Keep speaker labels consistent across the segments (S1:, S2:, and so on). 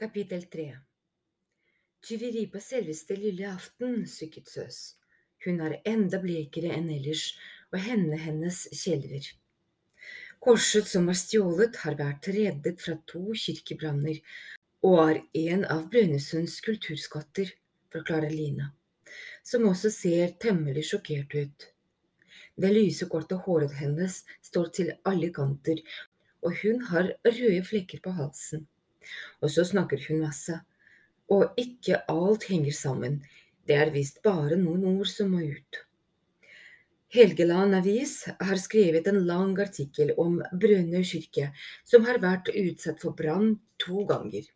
S1: Kapittel 3 Tyveri på selveste lille aften, sykket Søs. Hun er enda blekere enn ellers, og hendene hennes kjelver. Korset som var stjålet, har vært reddet fra to kirkebranner, og er en av Brønnøysunds kulturskatter, forklarer Lina, som også ser temmelig sjokkert ut. Det lyse, korte håret hennes står til alle kanter, og hun har røde flekker på halsen. Og så snakker hun masse. Og ikke alt henger sammen. Det er visst bare noen ord som må ut. Helgeland Avis har skrevet en lang artikkel om Brønnøy kirke, som har vært utsatt for brann to ganger.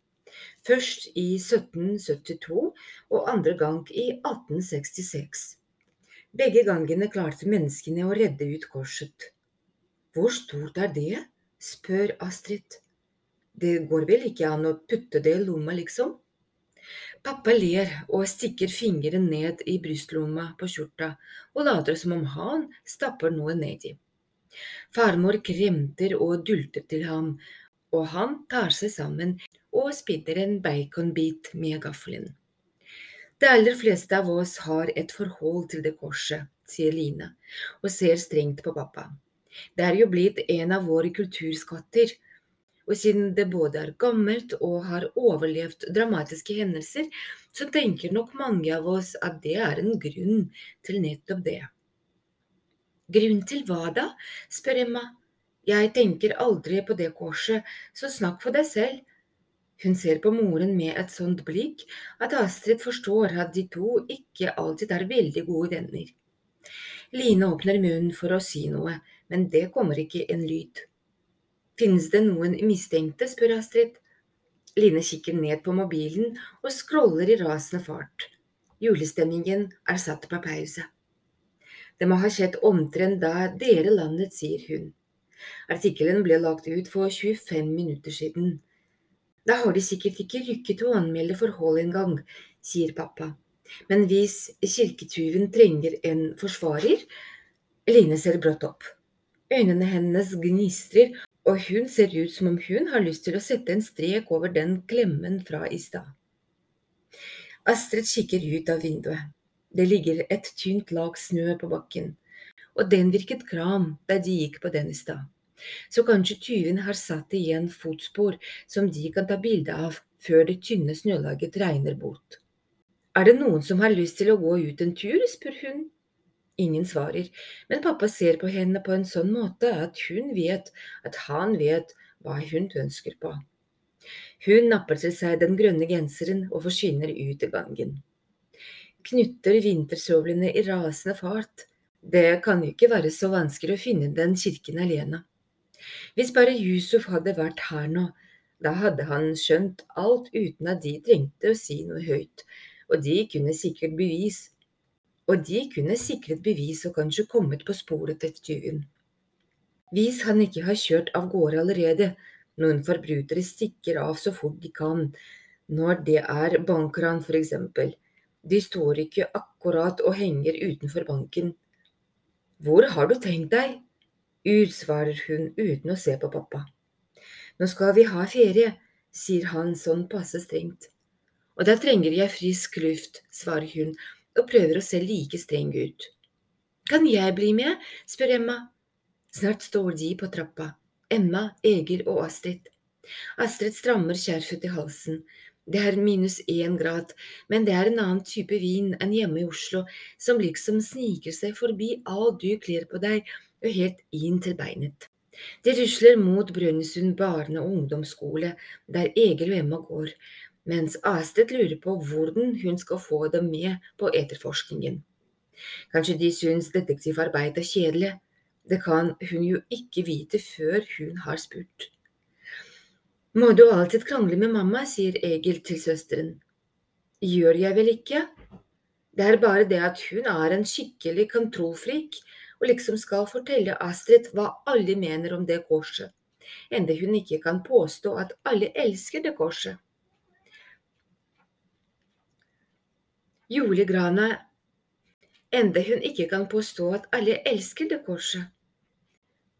S1: Først i 1772 og andre gang i 1866. Begge gangene klarte menneskene å redde ut korset. Hvor stort er det? spør Astrid. Det går vel ikke an å putte det i lomma, liksom? Pappa ler og stikker fingeren ned i brystlomma på skjorta og later som om han stapper noe nedi. Farmor kremter og dulter til ham, og han tar seg sammen og spidder en baconbit med gaffelen. De aller fleste av oss har et forhold til det korset, sier Line, og ser strengt på pappa. Det er jo blitt en av våre kulturskatter, og siden det både er gammelt og har overlevd dramatiske hendelser, så tenker nok mange av oss at det er en grunn til nettopp det. Grunn til hva da? spør Emma. Jeg tenker aldri på det korset, så snakk for deg selv. Hun ser på moren med et sånt blikk at Astrid forstår at de to ikke alltid er veldig gode venner. Line åpner munnen for å si noe, men det kommer ikke en lyd. Finnes det noen mistenkte, spør Astrid. Line kikker ned på mobilen og scroller i rasende fart. Julestemningen er satt på pause. Det må ha skjedd omtrent da dere landet, sier hun. Artikkelen ble lagt ut for 25 minutter siden. Da har de sikkert ikke rykket å anmelde forhold engang, sier pappa. Men hvis kirketyven trenger en forsvarer Line ser brått opp. Øynene hennes gnistrer, og hun ser ut som om hun har lyst til å sette en strek over den klemmen fra i stad. Astrid kikker ut av vinduet. Det ligger et tynt lag snø på bakken, og den virket kram da de gikk på den i stad. Så kanskje tyven har satt igjen fotspor som de kan ta bilde av før det tynne snølaget regner bort. Er det noen som har lyst til å gå ut en tur, spør hun. Ingen svarer, men pappa ser på henne på en sånn måte at hun vet at han vet hva hun ønsker på. Hun napper til seg den grønne genseren og forsvinner ut i gangen. Knytter vintersovlene i rasende fart. Det kan jo ikke være så vanskelig å finne den kirken alene. Hvis bare Yusuf hadde vært her nå, da hadde han skjønt alt uten at de trengte å si noe høyt, og de kunne sikkert bevis og de kunne sikret bevis og kanskje kommet på sporet etter tyven. Hvis han ikke har kjørt av gårde allerede, noen forbrytere stikker av så fort de kan, når det er bankran eksempel. De står ikke akkurat og henger utenfor banken. Hvor har du tenkt deg? utsvarer hun uten å se på pappa. Nå skal vi ha ferie, sier han sånn passe strengt. Og da trenger jeg frisk luft, svarer hun og prøver å se like streng ut. Kan jeg bli med? spør Emma. Snart står de på trappa, Emma, Egil og Astrid. Astrid strammer skjerfet i halsen. Det er minus én grad, men det er en annen type vin enn hjemme i Oslo, som liksom sniker seg forbi alt du kler på deg og helt inn til beinet. De rusler mot Brønnøysund barne- og ungdomsskole, der Egil og Emma går, mens Astrid lurer på hvordan hun skal få dem med på etterforskningen. Kanskje de syns detektivarbeid er kjedelig, det kan hun jo ikke vite før hun har spurt. Må du alltid krangle med mamma, sier Egil til søsteren. Gjør jeg vel ikke? Det er bare det at hun er en skikkelig kontrollfrik og liksom skal fortelle Astrid hva alle mener om det korset, enda hun ikke kan påstå at alle elsker det korset. Julegrana, enda hun ikke kan påstå at alle elsker det korset.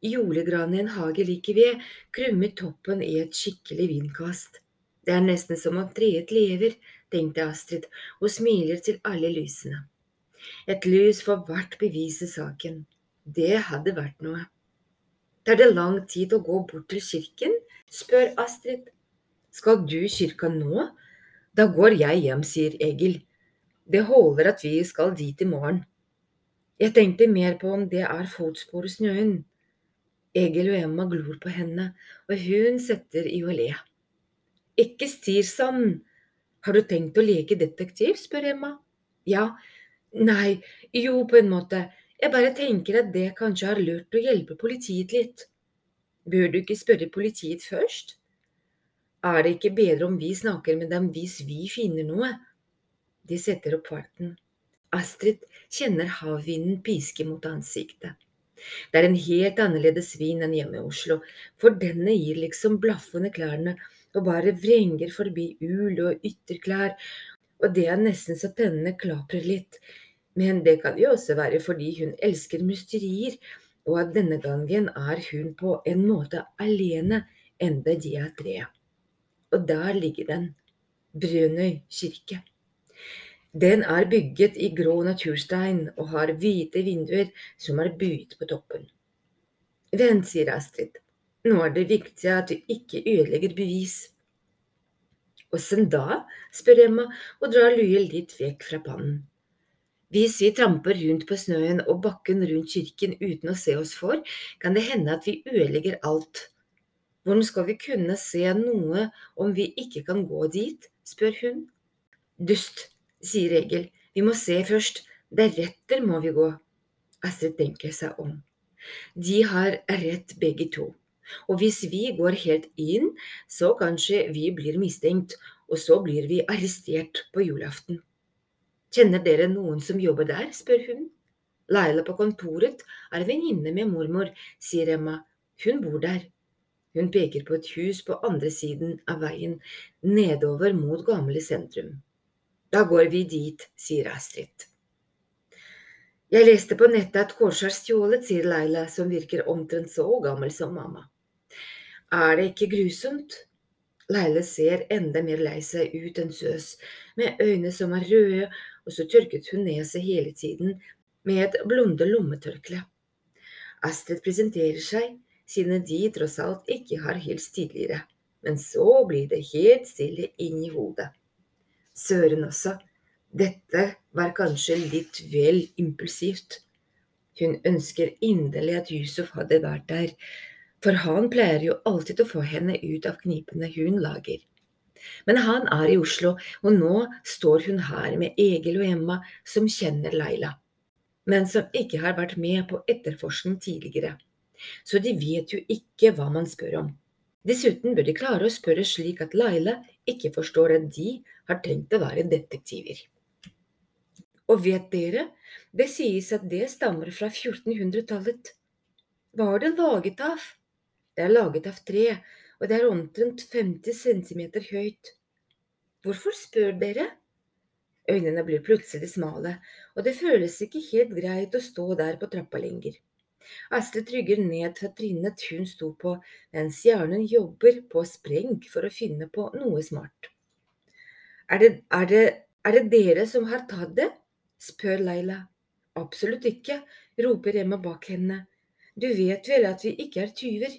S1: Julegranen i en hage like ved krummer toppen i et skikkelig vindkast. Det er nesten som om treet lever, tenkte Astrid og smiler til alle lysene. Et lys for hvert bevis i saken. Det hadde vært noe. Tar det lang tid å gå bort til kirken? spør Astrid. Skal du kirka nå? Da går jeg hjem, sier Egil. Det holder at vi skal dit i morgen. Jeg tenkte mer på om det er fotspor i. Egil og Emma glor på henne, og hun setter i å le. Ikke stir sånn. Har du tenkt å leke detektiv? spør Emma. Ja. Nei, jo, på en måte. Jeg bare tenker at det kanskje har lurt å hjelpe politiet litt. Bør du ikke spørre politiet først? Er det ikke bedre om vi snakker med dem hvis vi finner noe? De setter opp farten. Astrid kjenner havvinden piske mot ansiktet. Det er en helt annerledes vind enn hjemme i Oslo, for denne gir liksom blaffende klærne og bare vrenger forbi ul og ytterklær, og det er nesten så tennene klaprer litt. Men det kan jo også være fordi hun elsker mysterier, og at denne gangen er hun på en måte alene, enda de er tre. Og der ligger den, Brønnøy kirke. Den er bygget i grå naturstein og har hvite vinduer som er buet på toppen. Vent, sier Astrid, nå er det viktig at du ikke ødelegger bevis. Åssen da? spør Emma og drar luet litt vekk fra pannen. Hvis vi tramper rundt på snøen og bakken rundt kirken uten å se oss for, kan det hende at vi ødelegger alt. Hvordan skal vi kunne se noe om vi ikke kan gå dit? spør hun. Dust, sier Egil, vi må se først, deretter må vi gå. Astrid tenker seg om. De har rett begge to. Og hvis vi går helt inn, så kanskje vi blir mistenkt, og så blir vi arrestert på julaften. Kjenner dere noen som jobber der? spør hun. Laila på kontoret er venninne med mormor, sier Emma. Hun bor der. Hun peker på et hus på andre siden av veien, nedover mot gamle sentrum. Da går vi dit, sier Astrid. Jeg leste på nettet at korset er stjålet, sier Laila, som virker omtrent så gammel som mamma. Er det ikke grusomt? Laila ser enda mer lei seg ut enn Søs, med øyne som er røde, og så tørket hun neset hele tiden med et blonde lommetørkle. Astrid presenterer seg, siden de tross alt ikke har hilst tidligere, men så blir det helt stille inni hodet. Søren også, dette var kanskje litt vel impulsivt. Hun ønsker inderlig at Yusuf hadde vært der, for han pleier jo alltid å få henne ut av knipene hun lager. Men han er i Oslo, og nå står hun her med Egil og Emma, som kjenner Laila, men som ikke har vært med på etterforskning tidligere. Så de vet jo ikke hva man spør om. Dessuten bør de klare å spørre slik at Laila ikke forstår at de har tenkt å være detektiver. Og vet dere, det sies at det stammer fra 1400-tallet. Hva er det laget av? Det er laget av tre, og det er omtrent 50 centimeter høyt. Hvorfor spør dere? Øynene blir plutselig smale, og det føles ikke helt greit å stå der på trappa lenger. Astrid trygger ned fra trinnet hun sto på, mens hjernen jobber på spreng for å finne på noe smart. Er det, er det, er det dere som har tatt det? spør Leila. Absolutt ikke, roper Emma bak henne. Du vet vel at vi ikke er tyver?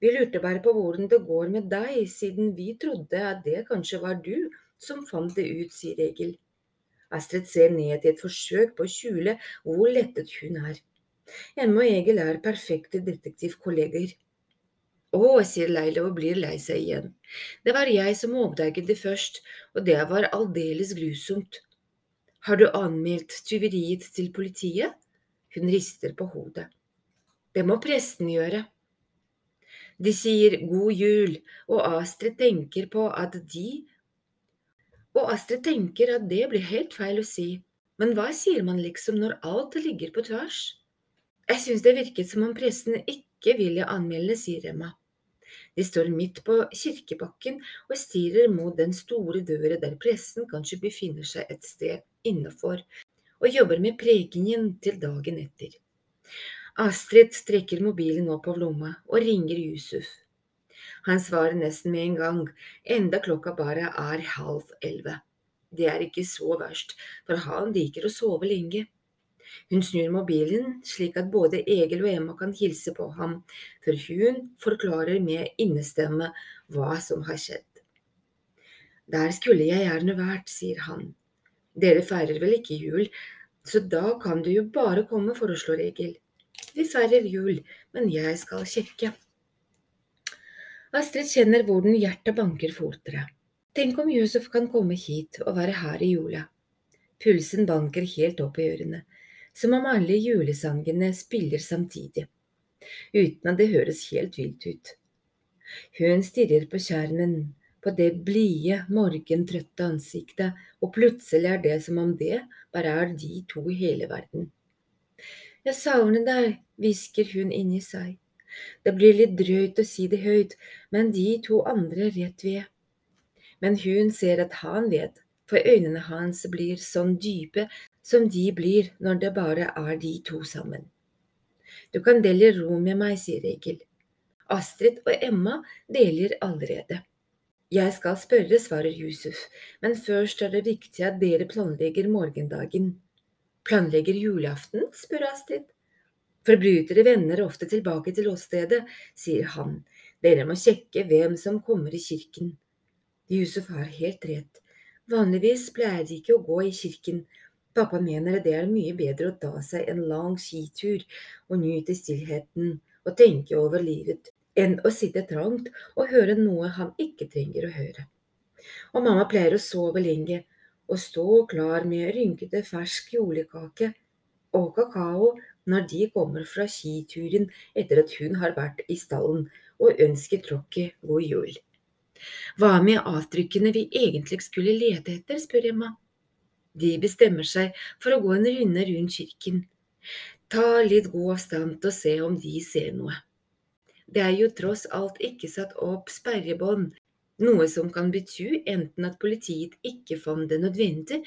S1: Vi lurte bare på hvordan det går med deg, siden vi trodde at det kanskje var du som fant det ut, sier Egil. Astrid ser ned i et forsøk på å skjule hvor lettet hun er. Emma og Egil er perfekte detektivkolleger. Å, sier Leila og blir lei seg igjen. Det var jeg som oppdaget det først, og det var aldeles grusomt. Har du anmeldt tyveriet til politiet? Hun rister på hodet. Det må presten gjøre. De sier god jul, og Astrid tenker på at de Og Astrid tenker at det blir helt feil å si, men hva sier man liksom når alt ligger på tvers? Jeg synes det virket som om presten ikke ville anmelde, sier Emma. De står midt på kirkebakken og stirrer mot den store døra der presten kanskje befinner seg et sted innenfor, og jobber med prekenen til dagen etter. Astrid trekker mobilen opp av lomma og ringer Yusuf. Han svarer nesten med en gang, enda klokka bare er halv elleve. Det er ikke så verst, for han liker å sove lenge. Hun snur mobilen slik at både Egil og Emma kan hilse på ham, før hun forklarer med innestemme hva som har skjedd. Der skulle jeg gjerne vært, sier han. Dere feirer vel ikke jul, så da kan du jo bare komme, foreslår Egil. Vi feirer jul, men jeg skal sjekke. Astrid kjenner hvordan hjertet banker fortere. Tenk om Josef kan komme hit og være her i jula. Pulsen banker helt opp i ørene, som om alle julesangene spiller samtidig, uten at det høres helt vilt ut. Hun stirrer på skjermen, på det blide, morgentrøtte ansiktet, og plutselig er det som om det bare er de to i hele verden. Jeg savner deg, hvisker hun inni seg. Det blir litt drøyt å si det høyt, men de to andre rett ved. Men hun ser at han vet, for øynene hans blir sånn dype som de blir når det bare er de to sammen. Du kan dele rom med meg, sier Egil. Astrid og Emma deler allerede. Jeg skal spørre, svarer Yusuf, men først er det viktig at dere planlegger morgendagen. Planlegger julaften? spør Astrid. Forbrytere vender ofte tilbake til åstedet, sier han. Dere må sjekke hvem som kommer i kirken. Yusuf har helt rett. Vanligvis pleier de ikke å gå i kirken. Pappa mener det er mye bedre å ta seg en lang skitur og nyte stillheten og tenke over livet enn å sitte trangt og høre noe han ikke trenger å høre. Og mamma pleier å sove lenge og stå klar med rynkete fersk julekake og kakao når de kommer fra skituren etter at hun har vært i stallen og ønsker Rocky god jul. Hva med avtrykkene vi egentlig skulle lete etter, spør Emma. De bestemmer seg for å gå en runde rundt kirken. Ta litt god avstand og se om de ser noe. Det er jo tross alt ikke satt opp sperrebånd, noe som kan bety enten at politiet ikke fant det nødvendig,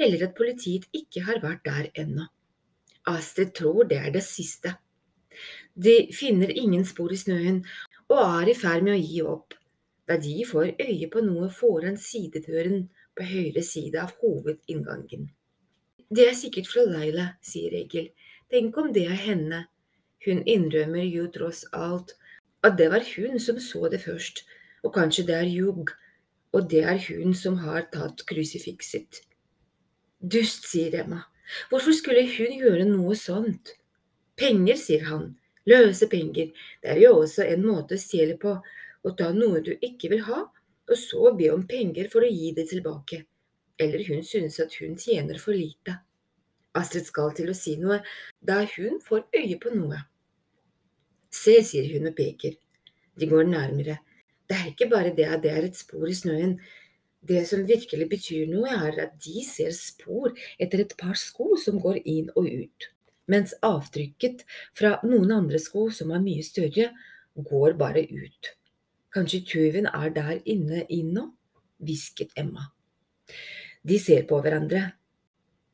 S1: eller at politiet ikke har vært der ennå. Astrid tror det er det siste. De finner ingen spor i snøen og er i ferd med å gi opp, da de får øye på noe foran sidedøren på høyre side av hovedinngangen. Det er sikkert fra Laila, sier Egil. Tenk om det er henne. Hun innrømmer jo tross alt at det var hun som så det først, og kanskje det er Jugg, og det er hun som har tatt krusifikset. Dust, sier Emma. Hvorfor skulle hun gjøre noe sånt? Penger, sier han. Løse penger. Det er jo også en måte å stjele på. Å ta noe du ikke vil ha, og så be om penger for å gi det tilbake. Eller hun synes at hun tjener for lite. Astrid skal til å si noe da hun får øye på noe. Se, sier hun og peker. De går nærmere. Det er ikke bare det at det er et spor i snøen, det som virkelig betyr noe, er at de ser spor etter et par sko som går inn og ut, mens avtrykket fra noen andre sko som er mye større, går bare ut. Kanskje tyven er der inne inn hvisket Emma. De ser på hverandre.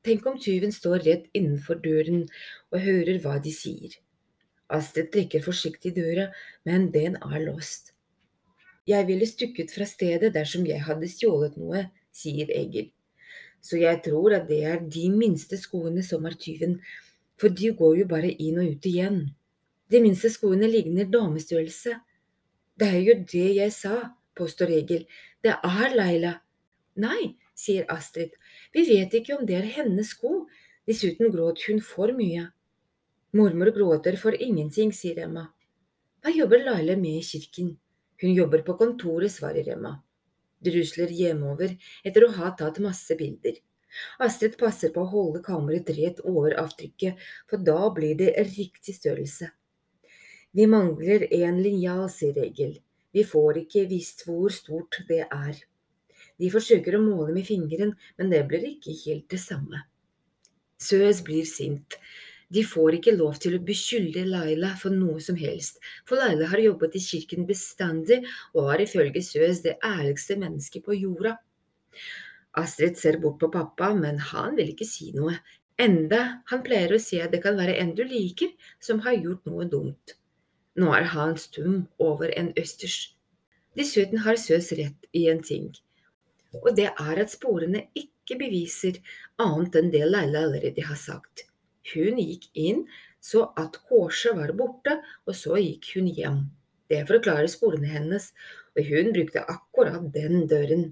S1: Tenk om tyven står rett innenfor døren og hører hva de sier. Astrid trekker forsiktig døra, men den er låst. Jeg ville stukket fra stedet dersom jeg hadde stjålet noe, sier Egil. Så jeg tror at det er de minste skoene som er tyven, for de går jo bare inn og ut igjen. De minste skoene ligner damestørrelse. Det er jo det jeg sa, påstår Egil. Det er Leila. Nei, sier Astrid, vi vet ikke om det er hennes sko, dessuten gråt hun for mye. Mormor gråter for ingenting, sier Emma. Hva jobber Laila med i kirken? Hun jobber på kontoret, svarer Emma. De rusler hjemover etter å ha tatt masse bilder. Astrid passer på å holde kammeret rett over avtrykket, for da blir det riktig størrelse. Vi mangler en linjal, sier regel, Vi får ikke visst hvor stort det er. De forsøker å måle med fingeren, men det blir ikke helt det samme. Søs blir sint. De får ikke lov til å beskylde Laila for noe som helst, for Laila har jobbet i kirken bestandig og er ifølge Søs det ærligste mennesket på jorda. Astrid ser bort på pappa, men han vil ikke si noe, enda han pleier å si at det kan være en du liker som har gjort noe dumt. Nå er han stum over en østers. Dessuten har Søs rett i en ting, og det er at sporene ikke beviser annet enn det Leila allerede har sagt. Hun gikk inn så at korset var borte, og så gikk hun hjem. Det forklarer sporene hennes, og hun brukte akkurat den døren.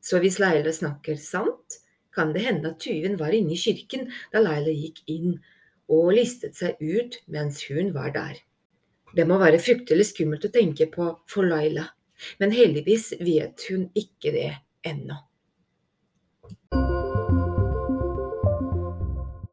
S1: Så hvis Leila snakker sant, kan det hende at tyven var inne i kirken da Leila gikk inn og listet seg ut mens hun var der. Det må være fryktelig skummelt å tenke på for Laila, men heldigvis vet hun ikke det ennå.